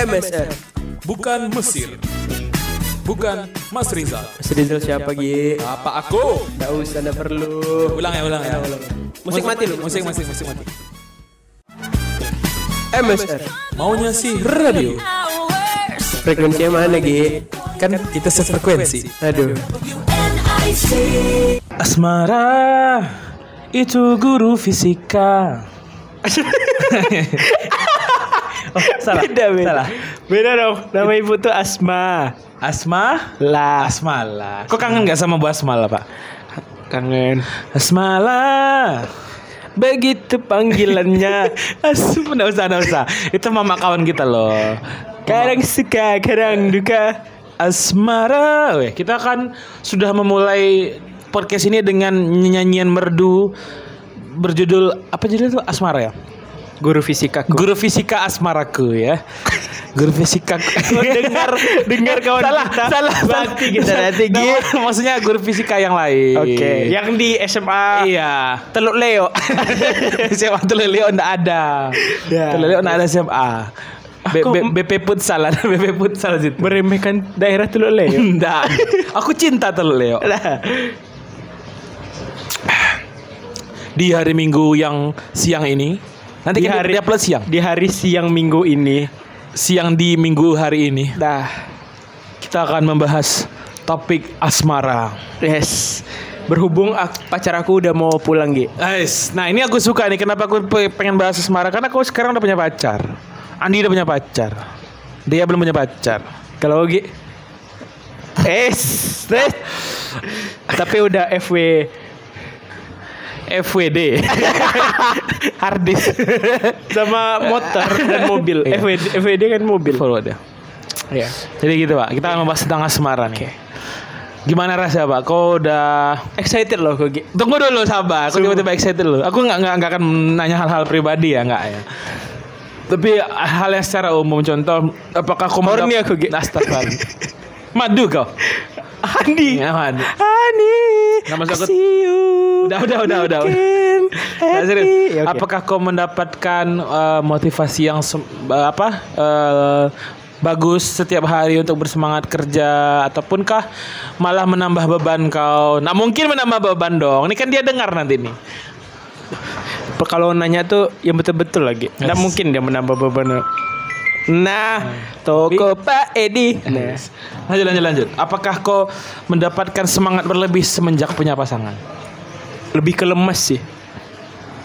MSR. Bukan Mesir. Bukan Mas Rizal. Mas Rizal siapa Gi? Apa aku? Nggak usah, nggak perlu. Ulang ya, ulang ya. Musik mati lu. Musik, musik, musik mati. MSR. Maunya sih radio. Frekuensinya mana Gi? Kan kita sefrekuensi. Aduh. Asmara itu guru fisika. oh, salah. Beda, beda. Salah. Beda dong. Nama ibu tuh Asma. Asma Lah. Asma lah. Kok kangen gak sama Bu Asma lah, Pak? Kangen. Asma lah. Begitu panggilannya. Asma, nggak usah, nggak usah. Itu mama kawan kita loh. kadang suka, kadang duka. Asmara, Weh, kita kan sudah memulai podcast ini dengan nyanyian merdu berjudul apa judulnya itu Asmara ya? Guru fisika Guru fisika asmaraku ya. Guru fisika. dengar dengar kawan salah, kita. salah, Bakti kita nanti Gi. Nama- Maksudnya guru fisika yang lain. Oke, yang di SMA Iya. Teluk Leo. SMA Teluk Leo enggak ada. Ya. Teluk Leo enggak ada SMA. B, Aku- B- BP Futsal ada BP Futsal situ. Meremehkan daerah Teluk Leo. Enggak. Aku cinta Teluk Leo. Di hari Minggu yang siang ini. Nanti Di kan hari- dia plus siang. di hari siang minggu ini, Siang di Minggu hari ini dah, kita akan membahas topik asmara. yes. Berhubung pacar aku udah mau pulang, Gi. Guys, nah ini aku suka nih kenapa aku pe- pengen bahas asmara karena aku sekarang udah punya pacar. Andi udah punya pacar. Dia belum punya pacar. Kalau Gi Es, es. Tapi udah FW FWD. harddisk sama motor dan mobil. Iya. FWD, FWD kan mobil. Forward ya. Ya. Jadi gitu pak, kita akan membahas tentang asmara nih. Gimana rasa pak? Kau udah Excited loh kok. Tunggu dulu sabar, aku tiba-tiba excited loh. Aku nggak nggak nggak akan nanya hal-hal pribadi ya nggak ya. Tapi hal yang secara umum contoh, apakah kau Horny mendap- aku. Astagfirullah. Madu kau. Andi. Ya, madu. Ani. Nama aku- see you. Udah, udah, udah, udah. Nah, serius. Ya, oke. Apakah kau mendapatkan eh, motivasi yang eh, apa eh, bagus setiap hari untuk bersemangat kerja ataupun-kah malah menambah beban kau? Nah mungkin menambah beban dong. Ini kan dia dengar nanti nih. kalau nanya tuh yang betul-betul lagi. Nggak Yes. mungkin dia menambah beban. Nah, toko Pak Edi. Nah, Lanjut lanjut lanjut. Apakah kau mendapatkan semangat berlebih semenjak punya pasangan? lebih ke lemas sih.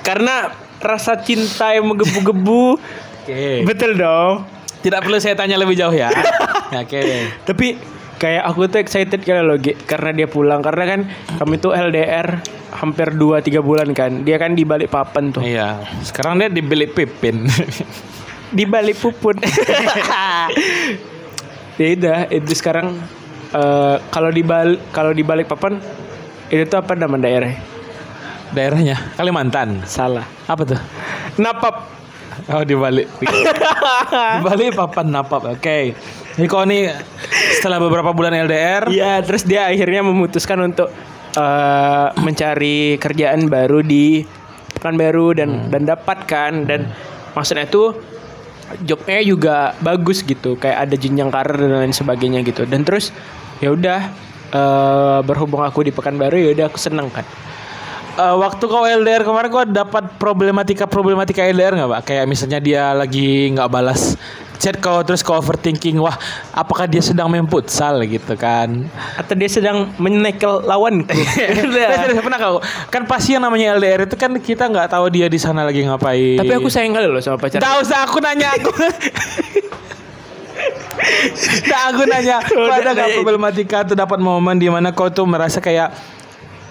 Karena rasa cinta yang menggebu-gebu. Oke. Betul dong. Tidak perlu saya tanya lebih jauh ya. Oke. Tapi kayak aku tuh excited kali loh karena dia pulang karena kan kami tuh LDR hampir 2 3 bulan kan. Dia kan di balik papan tuh. Iya. Sekarang dia di bilik Pipin. Di balik pupun. ya udah, itu sekarang eh, kalau di balik kalau di balik papan itu tuh apa nama daerah? Daerahnya Kalimantan. Salah. Apa tuh? Napap. Oh di balik. di balik papan napap. Oke. Jadi kau nih setelah beberapa bulan LDR, Iya, terus dia akhirnya memutuskan untuk eh, mencari kerjaan baru di Pekanbaru dan dan dapatkan dan maksudnya itu jobnya juga bagus gitu, kayak ada jenjang karir dan lain sebagainya gitu. Dan terus ya udah eh, berhubung aku di Pekanbaru ya udah aku senang kan. Eh, waktu kau LDR kemarin kau dapat problematika problematika LDR nggak pak? Kayak misalnya dia lagi nggak balas chat kau terus kau overthinking wah apakah dia sedang main futsal gitu kan? Atau dia sedang menekel lawanku. Serius, serius, pernah kau kan pasti yang namanya LDR itu kan kita nggak tahu dia di sana lagi ngapain. Tapi aku sayang kali loh sama pacar. Gak usah aku nanya aku. Nah, aku nanya, kau Udah, ada gak nanya. problematika atau dapat momen di mana kau tuh merasa kayak,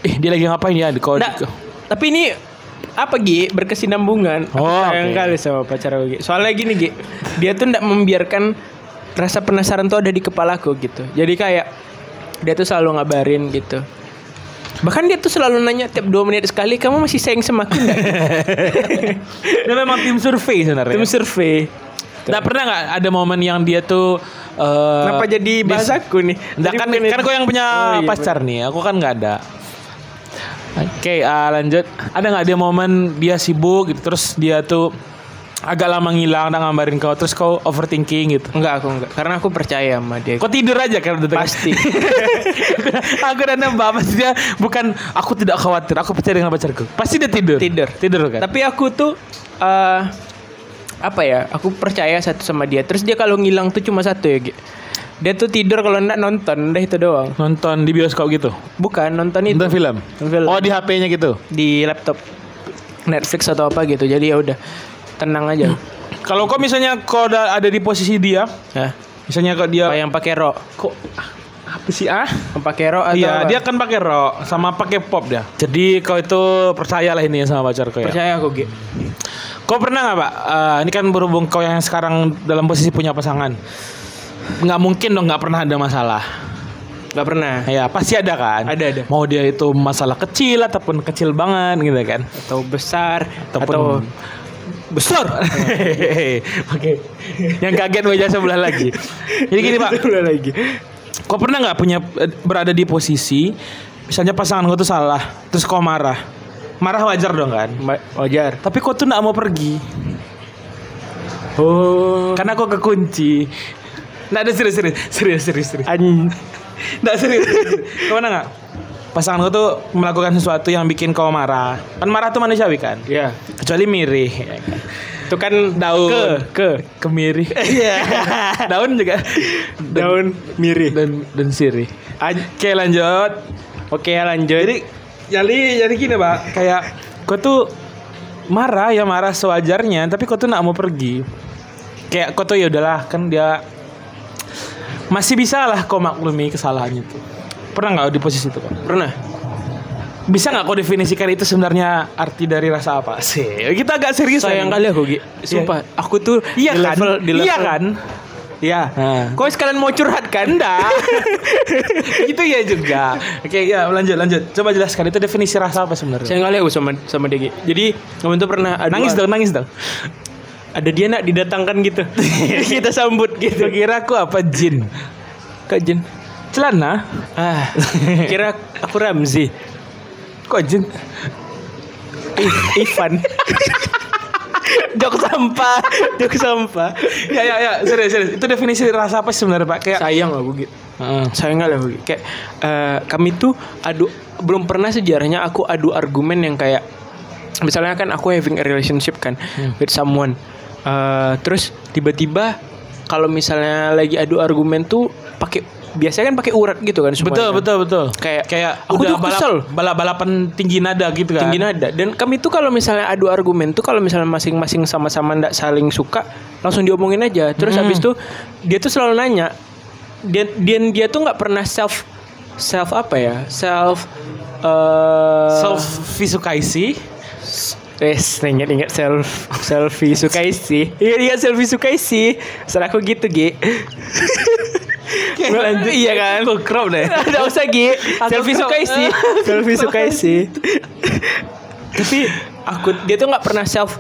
eh dia lagi ngapain ya? Kau, Nggak, tapi ini apa Gi berkesinambungan. Aku Oh, sayang oke. kali sama pacar aku Gi. Soalnya gini Gi, dia tuh ndak membiarkan rasa penasaran tuh ada di kepalaku gitu. Jadi kayak dia tuh selalu ngabarin gitu. Bahkan dia tuh selalu nanya tiap dua menit sekali, kamu masih sayang sama aku dia memang tim survei sebenarnya. Tim survei. Nggak pernah nggak ada momen yang dia tuh eh, Kenapa jadi bahasaku nih? Nggak, Tadi kan kan kau yang punya Oh, iya, pacar nih, aku kan nggak ada. Oke, ah, lanjut. Ada nggak dia momen dia sibuk gitu terus dia tuh agak lama ngilang dan gambarin kau terus kau overthinking gitu. Enggak aku enggak. Karena aku percaya sama dia. Kau tidur aja kan udah Pasti. aku udah nembak pasti dia bukan aku tidak khawatir aku percaya dengan pacarku pasti dia tidur Tidur. tidur kan Tapi aku tuh eh apa ya? Aku percaya satu sama dia. Terus dia kalau ngilang tuh cuma satu ya, Gi. Dia tuh tidur kalau enggak nonton, udah itu doang. nonton di bioskop gitu Bukan nonton itu nonton film Nonton film. oh di HP-nya gitu di laptop Netflix atau apa gitu. Jadi ya udah tenang aja. kalau kau misalnya kau ada di posisi dia Ya. misalnya kau dia Apa yang pakai rok? kok apa sih ah Yang pakai rok atau Iya, apa? dia kan pakai rock sama pakai pop dia. Jadi kau itu percayalah ini sama pacar kau ya. percaya aku, Gi. Kau pernah nggak pak? Eh, ini kan berhubung kau yang sekarang dalam posisi punya pasangan, nggak mungkin dong nggak pernah ada masalah. Gak pernah. Ya pasti ada kan. Ada, ada. Mau dia itu masalah kecil ataupun kecil banget gitu kan. Atau besar Ataupun atau besar. Oke. Yang kaget wajah sebelah lagi. Jadi gini pak, Sebelah lagi. kau pernah nggak punya eh, berada di posisi misalnya pasangan kau tuh salah, terus kau marah. Marah wajar dong kan. Wajar. Tapi kau tuh nggak mau pergi. Oh. Karena kau kekunci. Nggak ada serius serius serius serius serius. An Nggak serius. serius. Pernah nggak? Pasangan kau tuh melakukan sesuatu yang bikin kau marah. Kan marah tuh manusiawi kan. ya. Kecuali mirih. ya kan? Itu kan Daun. ke ke Kemiri. Iya. Daun juga. daun mirih. Dan dan sirih. Oke lanjut. Oke, lanjut. Jadi jadi jadi gini pak. Kayak kau tuh marah ya marah sewajarnya. Tapi kau tuh nggak mau pergi. Kayak kau tuh ya udahlah kan dia masih bisa lah kau maklumi kesalahannya tuh. Pernah nggak di posisi itu pak? pernah. Bisa nggak kau definisikan itu sebenarnya arti dari rasa apa sih? Kita agak serius. Sayang kali aku, Gi. Sumpah, aku tuh Iya di kan? level di level Iya kan? Iya. Nah. Kau sekalian mau curhat kan? Enggak. itu ya juga. Oke, ya lanjut lanjut. Coba jelaskan itu definisi rasa apa sebenarnya? Sayang kali aku sama sama dia, Gi. Jadi, kamu tuh pernah Nangis dong, nangis dong. Ada dia nak didatangkan gitu. Kita sambut gitu. Kira aku apa jin? Kak Jen. Celana? Ah, kira aku Ramzi. Kok jin? I- Ivan. jok sampah, jok sampah. ya ya ya, serius serius. Itu definisi rasa apa sebenarnya Pak? Kayak Sayang aku gitu. Heeh. Sayang kali aku Gi. Kayak eh, kami tuh adu belum pernah sejarahnya aku adu argumen yang kayak misalnya kan aku having a relationship kan with someone. Eh, terus tiba-tiba kalau misalnya lagi adu argumen tuh pakai biasanya kan pakai urat gitu kan semuanya Betul kan. betul betul. Kayak- kayak aku udah tuh balap, kesel. balap balapan tinggi nada gitu kan. tinggi nada dan kami tuh kalau misalnya adu argumen tuh kalau misalnya masing-masing sama-sama ndak saling suka langsung diomongin aja terus Hmm. habis itu dia tuh selalu nanya dia dia dia tuh nggak pernah self self apa ya self eh Self visukaisi. Wes, ingat ingat self selfie sukai sih. Iya iya selfie sukai sih. Salah aku gitu Gi. lanjut. Iya kan? Aku crop deh. Tidak usah Gi. Selfie crop. sukai sih. Selfie sukai sih. Tapi aku dia tuh nggak pernah self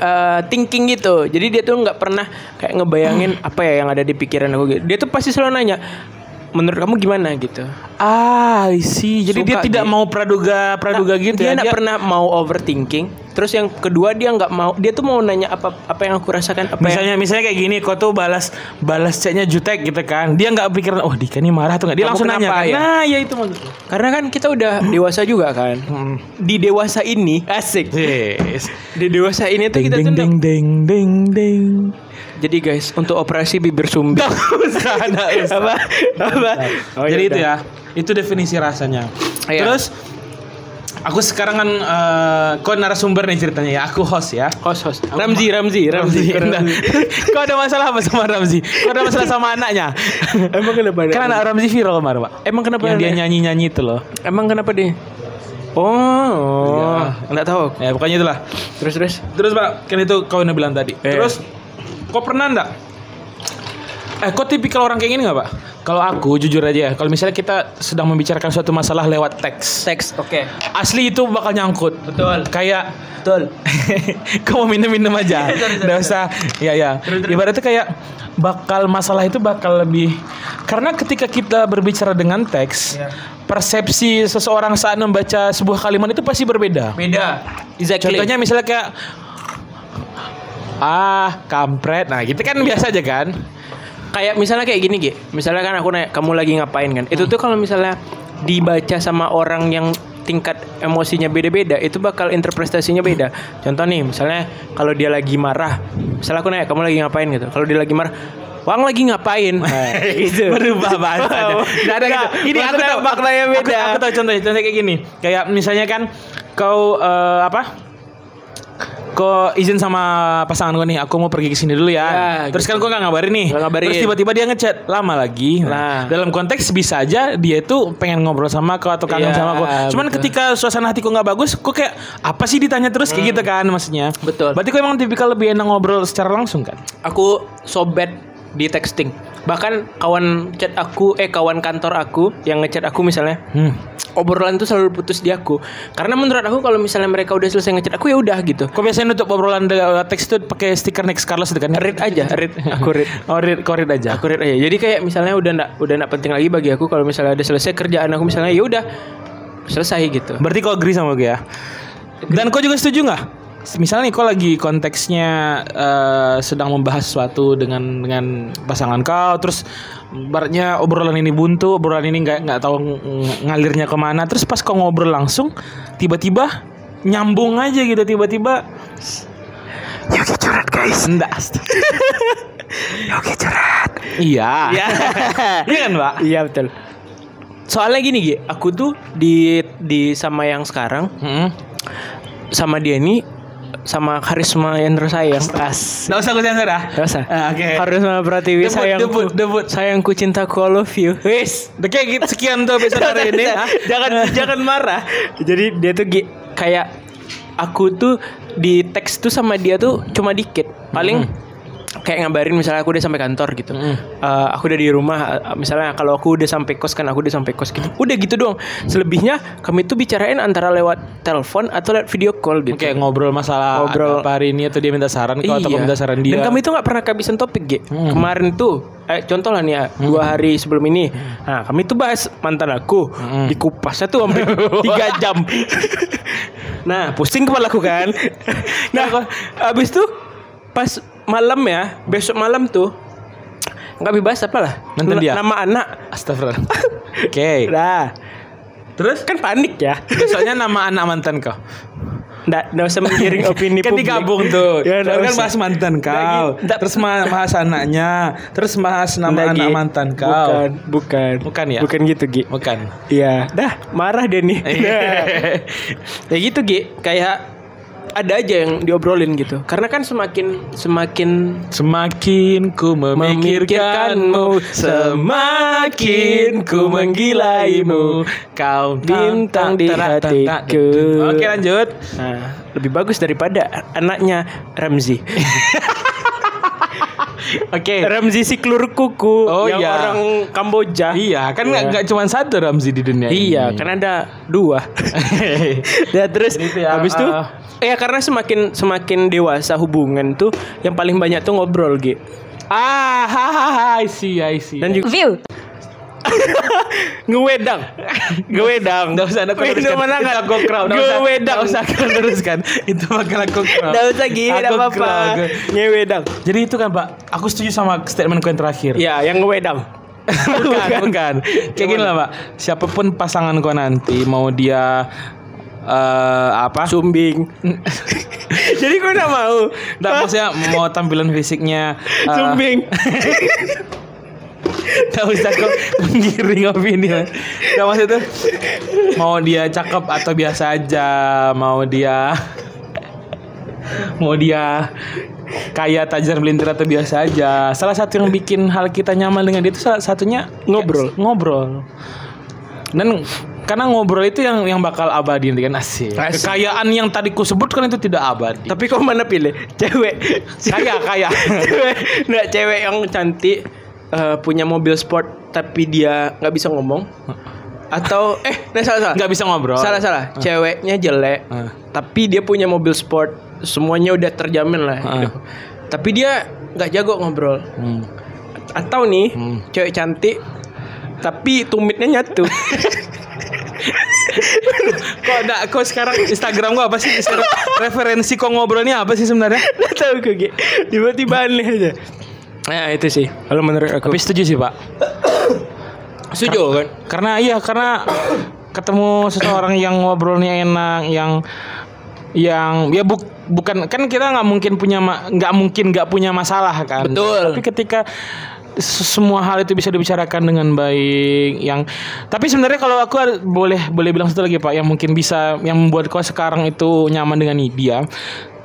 uh, thinking gitu. Jadi dia tuh nggak pernah kayak ngebayangin apa ya yang ada di pikiran aku gitu. Dia tuh pasti selalu nanya, menurut kamu gimana gitu. Ah, see. Jadi dia Suka tidak dia. mau praduga praduga gitu dia ya. pernah mau overthinking. Terus yang kedua dia nggak mau, dia tuh mau nanya apa apa yang aku rasakan, apa yang Misalnya misalnya kayak gini, kau tuh balas balas chatnya jutek gitu kan. Dia nggak pikiran, oh Dika ini marah tuh nggak. Dia Kamu langsung nanya kan. ya? Nah, ya itu maksudnya. Karena kan kita udah dewasa juga kan. Di dewasa ini asik. Yes. Di dewasa ini tuh Ding kita ding tuh ding ding ding ding. Jadi guys, untuk operasi bibir sumbi. Usah, usah. apa? Apa? Oh, Jadi yaudah. itu ya, itu definisi rasanya. Iya. Terus aku sekarang kan eh, kau narasumber nih ceritanya ya, aku host ya. Host host. Ramzi, Ramzi, Ramzi. Nah, kau ada masalah apa sama Ramzi? Kau ada masalah sama anaknya? Emang kenapa? kan anak Ramzi viral kemarin, Pak. Emang kenapa? Yang dia anak- nyanyi-nyanyi itu loh. Emang kenapa dia? Oh, enggak tahu. aku. Ya, pokoknya itulah. Terus terus. Terus Pak, kan itu kau udah bilang tadi. Eh. Terus kau pernah enggak? Eh, kau tipikal orang kayak gini nggak Pak? Kalau aku jujur aja ya, kalau misalnya kita sedang membicarakan suatu masalah lewat teks, Teks, oke. asli itu bakal nyangkut. Betul. Kayak Betul. kau mau minum-minum aja. Sorry, sorry, Nggak usah. Ya ya. Ibaratnya kayak bakal masalah itu bakal lebih karena ketika kita berbicara dengan teks, Ya. persepsi seseorang saat membaca sebuah kalimat itu pasti berbeda. Beda. Exactly. Contohnya misalnya kayak ah kampret. Nah gitu kan biasa aja kan? Kayak misalnya kayak gini Gi. Misalnya kan aku nanya kamu lagi ngapain kan? Itu tuh kalau misalnya dibaca sama orang yang tingkat emosinya beda-beda itu bakal interpretasinya beda. Contoh nih misalnya kalau dia lagi marah misalnya aku nanya kamu lagi ngapain? Gitu. Kalau dia lagi marah Wang lagi ngapain? Nah, gitu. berubah bahasanya nggak ada gitu. Ini aku tahu maknanya aku, beda. aku tahu contohnya contohnya kayak gini. Kayak misalnya kan kau eh, apa Kau izin sama pasangan gue nih, aku mau pergi ke sini dulu ya. Ya, Terus gitu. kan gue gak ngabarin nih. Nggak ngabarin. Terus tiba-tiba dia ngechat lama lagi. Nah, Nah. dalam konteks bisa aja dia itu pengen ngobrol sama kau atau kangen Iya, sama kau. Cuman betul. ketika suasana hatiku nggak bagus, kok kayak apa sih ditanya terus kayak gitu kan maksudnya. Hmm. Betul. Berarti kau emang tipikal lebih enak ngobrol secara langsung kan? aku sobet di texting bahkan kawan chat aku eh kawan kantor aku yang ngechat aku misalnya Hmm. obrolan tuh selalu putus di aku karena menurut aku kalau misalnya mereka udah selesai ngechat aku ya udah gitu Kau biasanya nutup obrolan de- teks itu pakai stiker next Carlos itu kan? read aja read aku read Oh, read, kau read aja. aku read aja jadi kayak misalnya udah ndak udah ndak penting lagi bagi aku kalau misalnya udah selesai kerjaan aku misalnya ya udah selesai gitu Berarti kau agree sama gue ya? Dan kau juga setuju nggak? Misalnya nih kau lagi konteksnya eh, sedang membahas sesuatu dengan dengan pasangan kau, terus baratnya obrolan ini buntu, obrolan ini nggak nggak tahu ng- ngalirnya ke mana, terus pas kau ngobrol langsung, tiba-tiba nyambung aja gitu, tiba-tiba Yogi curhat guys, enggak. Yogi curhat. Iya. Iya. Iya kan, Pak? iya betul soalnya gini Gi aku tuh di di sama yang sekarang Hmm. sama dia ini sama karisma yang tersayang as Nggak usah gue sensor ah. Gak usah. Ah, Oke. Karisma Pratiwi Debut, sayangku. debut, debut. Sayangku cintaku all of you. Wis. Kayak gitu sekian tuh episode hari ini. ah. jangan jangan marah. Jadi dia tuh kayak aku tuh di teks tuh sama dia tuh cuma dikit. Paling kayak ngabarin misalnya aku udah sampai kantor gitu. Hmm. Eh, aku udah di rumah eh, misalnya kalau aku udah sampai kos kan aku udah sampai kos gitu. Udah gitu doang. Selebihnya kami tuh bicarain antara lewat telepon atau lewat video call gitu. Kayak ngobrol masalah Ngobrol. apa hari ini atau dia minta saran kau atau minta saran dia. Iya. Dan kami itu nggak pernah kehabisan topik, Ge. Hmm. Kemarin tuh, eh, contoh lah nih ya, dua hari sebelum ini, nah kami tuh bahas mantan aku, Hmm. dikupasnya tuh sampai tiga jam. nah, pusing kepala aku kan. nah, abis tuh pas malam ya, besok malam tuh nggak bebas apa lah. Mantan Na- dia? Nama anak. Astagfirullah. Oke. Nah, Terus kan panik ya. soalnya nama anak mantan kau. Nggak, nggak usah menggiring opini kan publik. digabung tuh. Ya, nggak kan bahas mantan kau. Nggak, nggak. Terus bahas anaknya, terus bahas nama Nggak, anak Gi. mantan kau. Bukan, bukan. Bukan ya? Bukan gitu, Gi. Bukan. Iya, dah marah dia nih. Iya. ya gitu Gi, kayak ada aja yang diobrolin gitu. Karena kan semakin semakin Semakin ku memikirkanmu, semakin ku menggilaimu. Kau Bintang di hatiku. Oke lanjut. nah, lebih bagus daripada anaknya Ramzi. Oke. Ramzi si kelur kuku Oh, yang iya. orang Kamboja. Iya, kan nggak Iya. nggak cuma satu Ramzi di dunia Iya, ini. kan ada dua. ya terus Jadi itu ya, habis itu uh, ya karena semakin semakin dewasa hubungan tuh yang paling banyak tuh ngobrol gitu. Ah, hahaha, I see, I see. Dan juga View. ngewedang. ngewedang. Nggak usah, aku Itu mana kan? aku crowd. Nggak Ngewedang. nggak usah aku teruskan. Itu bakal aku crowd. Nggak usah gini, Aku enggak apa-apa. crowd. Ngewedang. Jadi itu kan Pak, aku setuju sama statementku yang terakhir. Ya, yang ngewedang. bukan, bukan. Kayak gini lah Pak, siapa pun pasangan kau nanti mau dia eh apa? Sumbing. Jadi gue gak mau. Nggak, maksudnya mau tampilan fisiknya eh, Sumbing. Gak usah kok menggiring opini Gak maksud itu Mau dia cakep atau biasa aja Mau dia Mau dia Kaya tajam melintir atau biasa aja Salah satu yang bikin hal kita nyaman dengan dia itu salah satunya Ngobrol. Ngobrol Dan karena ngobrol itu yang yang bakal abadi nanti kan asik. Asik. Kekayaan yang tadi ku sebutkan itu tidak abadi. Tapi kok mana pilih? Cewek. Kaya, kaya. cewek. Nggak, cewek yang cantik eh, punya mobil sport tapi dia nggak bisa ngomong. Atau eh, nah salah salah. Nggak bisa ngobrol. Salah salah. Ceweknya jelek, Ah. tapi dia punya mobil sport, semuanya udah terjamin lah. Ah. gitu. Tapi dia nggak jago ngobrol. Hmm. Atau nih, Hmm. cewek cantik, tapi tumitnya nyatu. kok ada kok sekarang Instagram gua apa sih Sekarang referensi kok ngobrolnya apa sih sebenarnya Nggak tahu gue Ge. Tiba-tiba aneh aja. Nah itu sih. Kalau menurut aku. tapi setuju sih pak setuju kan? karena iya karena ketemu seseorang yang ngobrolnya enak yang yang ya buk, bukan kan kita nggak mungkin punya nggak mungkin nggak punya masalah kan Betul. tapi ketika semua hal itu bisa dibicarakan dengan baik yang tapi sebenarnya kalau aku ada- boleh boleh bilang satu lagi pak yang mungkin bisa yang membuat kau sekarang itu nyaman dengan dia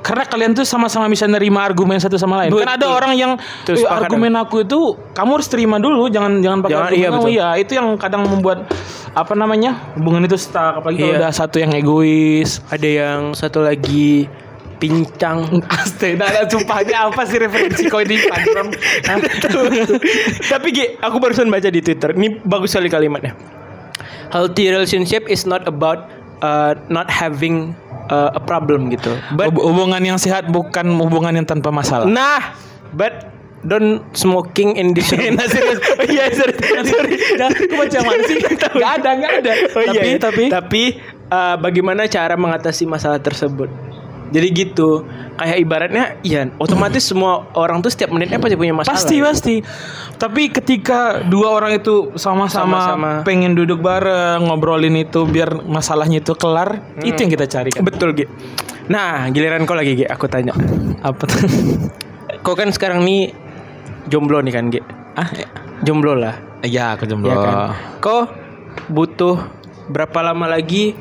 karena kalian tuh sama-sama bisa nerima argumen satu sama lain. Kan ada orang yang Terus "Eh, argumen aku itu kamu harus terima dulu, jangan jangan pakai Jangan, argumen iya, kamu." betul. Iya, itu yang kadang membuat apa namanya hubungan itu stuck. Apalagi kalau Iya. udah satu yang egois. Ada yang satu lagi pincang. Astaga, ada sumpahnya apa sih referensi kau di Instagram? Tapi Ge, aku barusan baca di Twitter. Ini bagus sekali kalimatnya. Healthy relationship is not about uh, not having uh, a problem gitu. But Hub- hubungan yang sehat bukan hubungan yang tanpa masalah. nah, but don't smoking in this room. Nah, serius. Oh iya, sorry. sorry. Nah, aku baca mana sih? Gak ada, gak ada. Oh, iya, tapi, iya. tapi, tapi uh, bagaimana cara mengatasi masalah tersebut? Jadi gitu, kayak ibaratnya, ya otomatis semua orang tuh setiap menitnya pasti punya masalah. pasti pasti. Tapi ketika dua orang itu sama-sama pengen duduk bareng ngobrolin itu biar masalahnya itu kelar, itu yang kita cari kan. Betul, Gi. Nah, giliran kau lagi, Gi. Aku tanya. Apa tuh? Kau kan sekarang nih jomblo nih kan, Gi. ah, Jomblo lah, ya aku jomblo. ya kan? Kau butuh berapa lama lagi?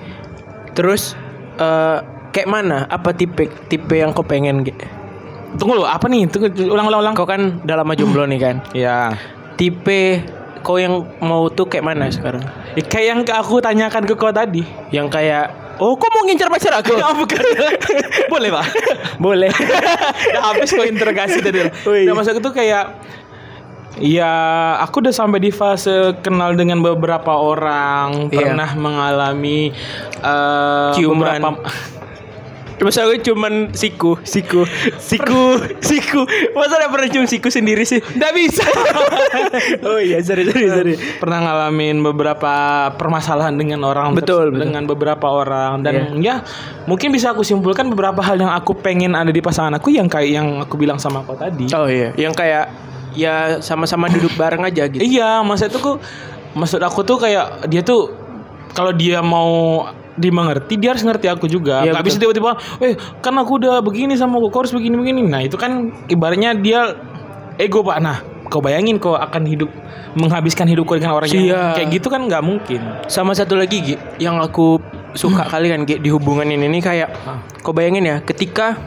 Terus eh kayak mana? Apa tipe tipe yang kau pengen? Tunggu lo, apa nih? Tunggu ulang-ulang. Kau kan udah lama jomblo nih kan. Ya. Tipe kau yang mau tuh kayak mana sekarang? Ya, kayak yang aku tanyakan ke kau tadi. Yang kayak Oh, kau mau ngincar pacar aku? Ya, bukan. Boleh, Pak. Boleh. Udah habis kau interogasi tadi. Nah, maksud itu kayak Ya, aku udah sampai di fase kenal dengan beberapa orang, Iya. pernah mengalami eh Ciuman. beberapa Masa gue cuman siku, siku, siku, siku. Masa udah pernah cium siku sendiri sih? Nggak bisa. Oh iya, sorry, sorry, sorry. pernah ngalamin beberapa permasalahan dengan orang Betul, betul. dengan beberapa orang dan ya mungkin bisa aku simpulkan beberapa hal yang aku pengen ada di pasangan aku yang kayak yang aku bilang sama kau tadi. Oh iya, yang kayak ya sama-sama duduk bareng aja gitu. Iya, maksud itu kok maksud aku tuh kayak dia tuh kalau dia mau dimengerti dia harus ngerti aku juga. Iya, Gak bisa tiba-tiba, eh kan aku udah begini sama kau, kau harus begini-begini. Nah itu kan ibaratnya dia ego pak. Nah kau bayangin kau akan hidup menghabiskan hidup kau dengan orang yang Iya. kayak gitu kan nggak mungkin. Sama satu lagi Gi, yang aku suka kali kan Gi, di hubungan ini nih kayak Ah. kau bayangin ya, ketika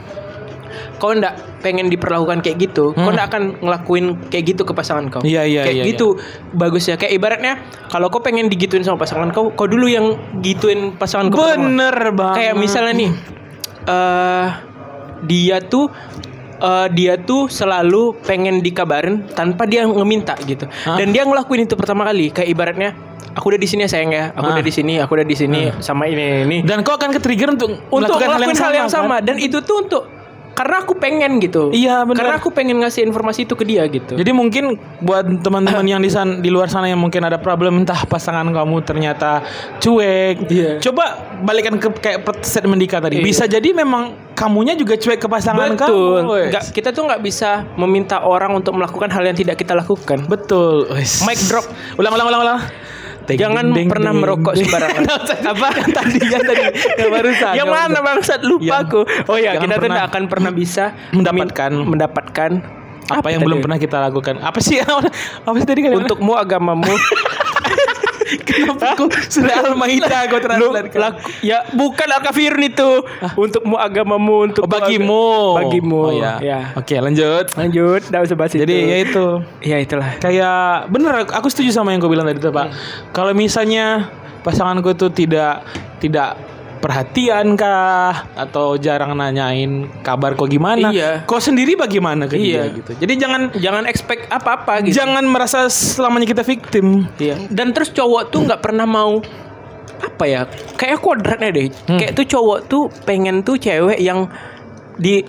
kau ndak pengen diperlakukan kayak gitu, kau ndak akan ngelakuin kayak gitu ke pasangan kau. Hmm. Iya, iya, Kayak iya, gitu bagus ya. Kayak ibaratnya kalau kau pengen digituin sama pasangan kau, kau dulu yang gituin pasangan kau. Bener banget. Kayak misalnya nih, eh dia tuh eh, dia tuh selalu pengen dikabarin tanpa dia ngeminta gitu. Hah? Dan dia ngelakuin itu pertama kali. Kayak ibaratnya aku udah di sini ya sayang ya, aku Hah? udah di sini, aku udah di sini sama ini ini. Dan kau akan ke-trigger untuk, Untuk melakukan ngelakuin hal yang sama, kan? dan itu tuh untuk karena aku pengen gitu. Iya, bener. Karena aku pengen ngasih informasi itu ke dia gitu. Jadi mungkin buat teman-teman yang di sana di luar sana yang mungkin ada problem entah pasangan kamu ternyata cuek. Iya. Coba balikan ke kayak statement Dika tadi. Iya. Bisa jadi memang kamunya juga cuek ke pasangan Betul. kamu. Nggak, kita tuh nggak bisa meminta orang untuk melakukan hal yang tidak kita lakukan. Betul. Mic drop. Ulang ulang ulang ulang. Ding, Jangan ding, pernah ding, merokok sembarangan. Apa? Yang tadi yang tadi yang barusan. yang mana bangsat lupa Yang- aku. Oh ya, kita tuh tidak akan pernah bisa mendapatkan mendapatkan apa yang tadi? belum pernah kita lakukan? Apa sih? apa sih tadi kalian? untukmu agamamu. kenapa aku sudah Al-Maidah Lu translate laku, ya bukan al-kafirun itu. Untukmu agamamu untuk Oh, bagimu. Bagimu. Oh ya. Ya. Oke, lanjut. Lanjut, enggak usah bahas Jadi itu. ya itu. ya itulah. Kayak bener aku setuju sama yang kau bilang tadi tuh, Pak. Kalau misalnya pasanganku itu tidak tidak perhatian kah atau jarang nanyain kabar kok gimana? Iya. Kau sendiri bagaimana ke dia Iya. gitu. Jadi jangan Jangan expect apa-apa gitu. jangan merasa selamanya kita victim. Iya. Dan terus cowok tuh nggak pernah mau apa ya? Kayak kodratnya deh. Hmm. Kayak tuh cowok tuh pengen tuh cewek yang di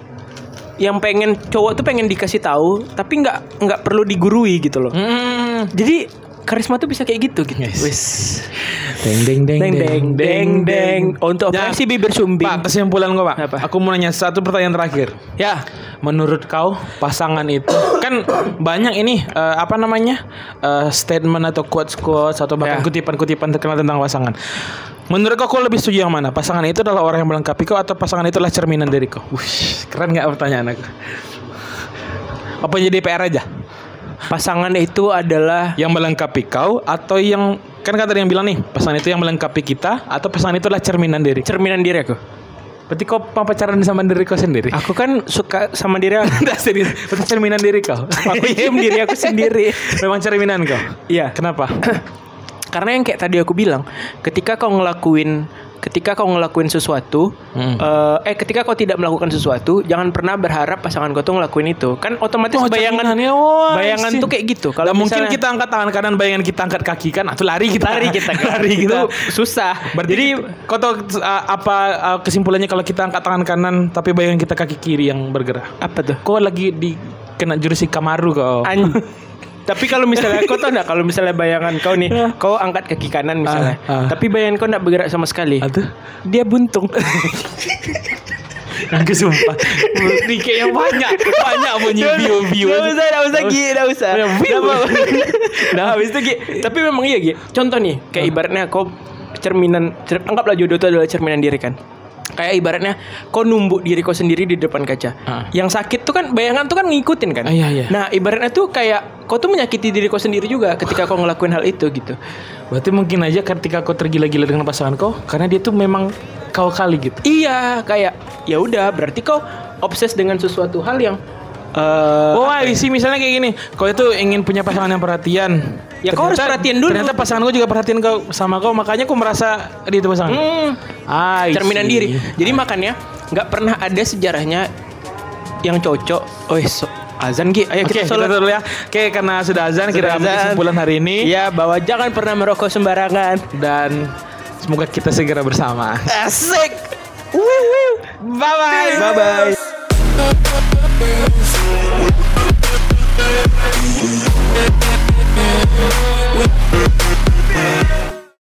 yang pengen cowok tuh pengen dikasih tahu tapi nggak nggak perlu digurui gitu loh. Hmm. Jadi karisma tuh bisa kayak gitu gitu. Yes. Wes. Deng deng deng Deng deng deng deng. Untuk Ya. versi bibir sumbing. Pak, kesimpulan gua, Pak. Apa? Aku mau nanya satu pertanyaan terakhir. Ya. Menurut kau pasangan itu kan banyak ini eh, apa namanya eh, statement atau quotes quotes atau bahkan Ya. kutipan-kutipan terkenal tentang pasangan. Menurut kau, kau lebih setuju yang mana? Pasangan itu adalah orang yang melengkapi kau atau pasangan itu adalah cerminan dari kau? Wush, keren nggak pertanyaan aku? Apa jadi PR aja? Pasangan itu adalah Yang melengkapi kau atau yang kan tadi yang bilang nih pasangan itu yang melengkapi kita atau pasangan itu adalah cerminan diri. cerminan diri aku. Berarti kau mau pacaran sama diri kau sendiri? Aku kan suka sama diri aku. Tidak serius. Berarti cerminan diri kau. Aku diem diri aku sendiri. Memang cerminan kau. Iya. Kenapa? Karena yang kayak tadi aku bilang, ketika kau ngelakuin ketika kau ngelakuin sesuatu, Hmm. eh, eh ketika kau tidak melakukan sesuatu, jangan pernah berharap pasangan kau tuh ngelakuin itu. Kan otomatis Oh, bayangan cerminannya, wah, bayangan tuh kayak gitu. Kalau mungkin kita angkat tangan kanan, bayangan kita angkat kaki kan, atau lari kita. lari kita kan. lari kita. Itu susah. Berarti Jadi kau tahu uh, apa uh, kesimpulannya kalau kita angkat tangan kanan tapi bayangan kita kaki kiri yang bergerak? apa tuh? Kau lagi di kena jurus Kamaru kau. An- tapi kalau misalnya kau tau nggak kalau misalnya bayangan kau nih kau angkat kaki kanan misalnya Ah, ah. tapi bayangan kau nggak bergerak sama sekali Aduh. dia buntung Aku sumpah. Ini kayaknya banyak, banyak bunyi view-view. Gak usah, gak usah Gi, gak usah. Nah, habis itu Gi. Tapi memang iya Gi. Contoh nih, kayak ibaratnya kau cerminan, cer- anggaplah jodoh itu adalah cerminan diri kan. Kayak ibaratnya kau numbuk diri kau sendiri di depan kaca. Ah. Yang sakit tuh kan bayangan tuh kan ngikutin kan. Ah, iya, iya. Nah ibaratnya tuh kayak kau tuh menyakiti diri kau sendiri juga ketika kau ngelakuin hal itu gitu. Berarti mungkin aja ketika kau tergila-gila dengan pasangan kau, karena dia tuh memang kau kali gitu. Iya kayak ya udah berarti kau obses dengan sesuatu hal yang eh Oh, isi misalnya kayak gini. Kau itu ingin punya pasangan yang perhatian. Ya kau harus perhatiin dulu. Ternyata pasangan gue juga perhatiin kau sama kau, makanya kau merasa di itu pasangan. Hmm. Ay, cerminan diri. Jadi makanya nggak pernah ada sejarahnya yang cocok. Oh, eh, so, azan Ki. Ayo okay, kita sholat dulu ya. Oke, okay, karena sudah azan sudah kita ambil kesimpulan hari ini. Ya, bahwa jangan pernah merokok sembarangan dan semoga kita segera bersama. Asik. Bye bye. Bye bye. Bye bye. We'll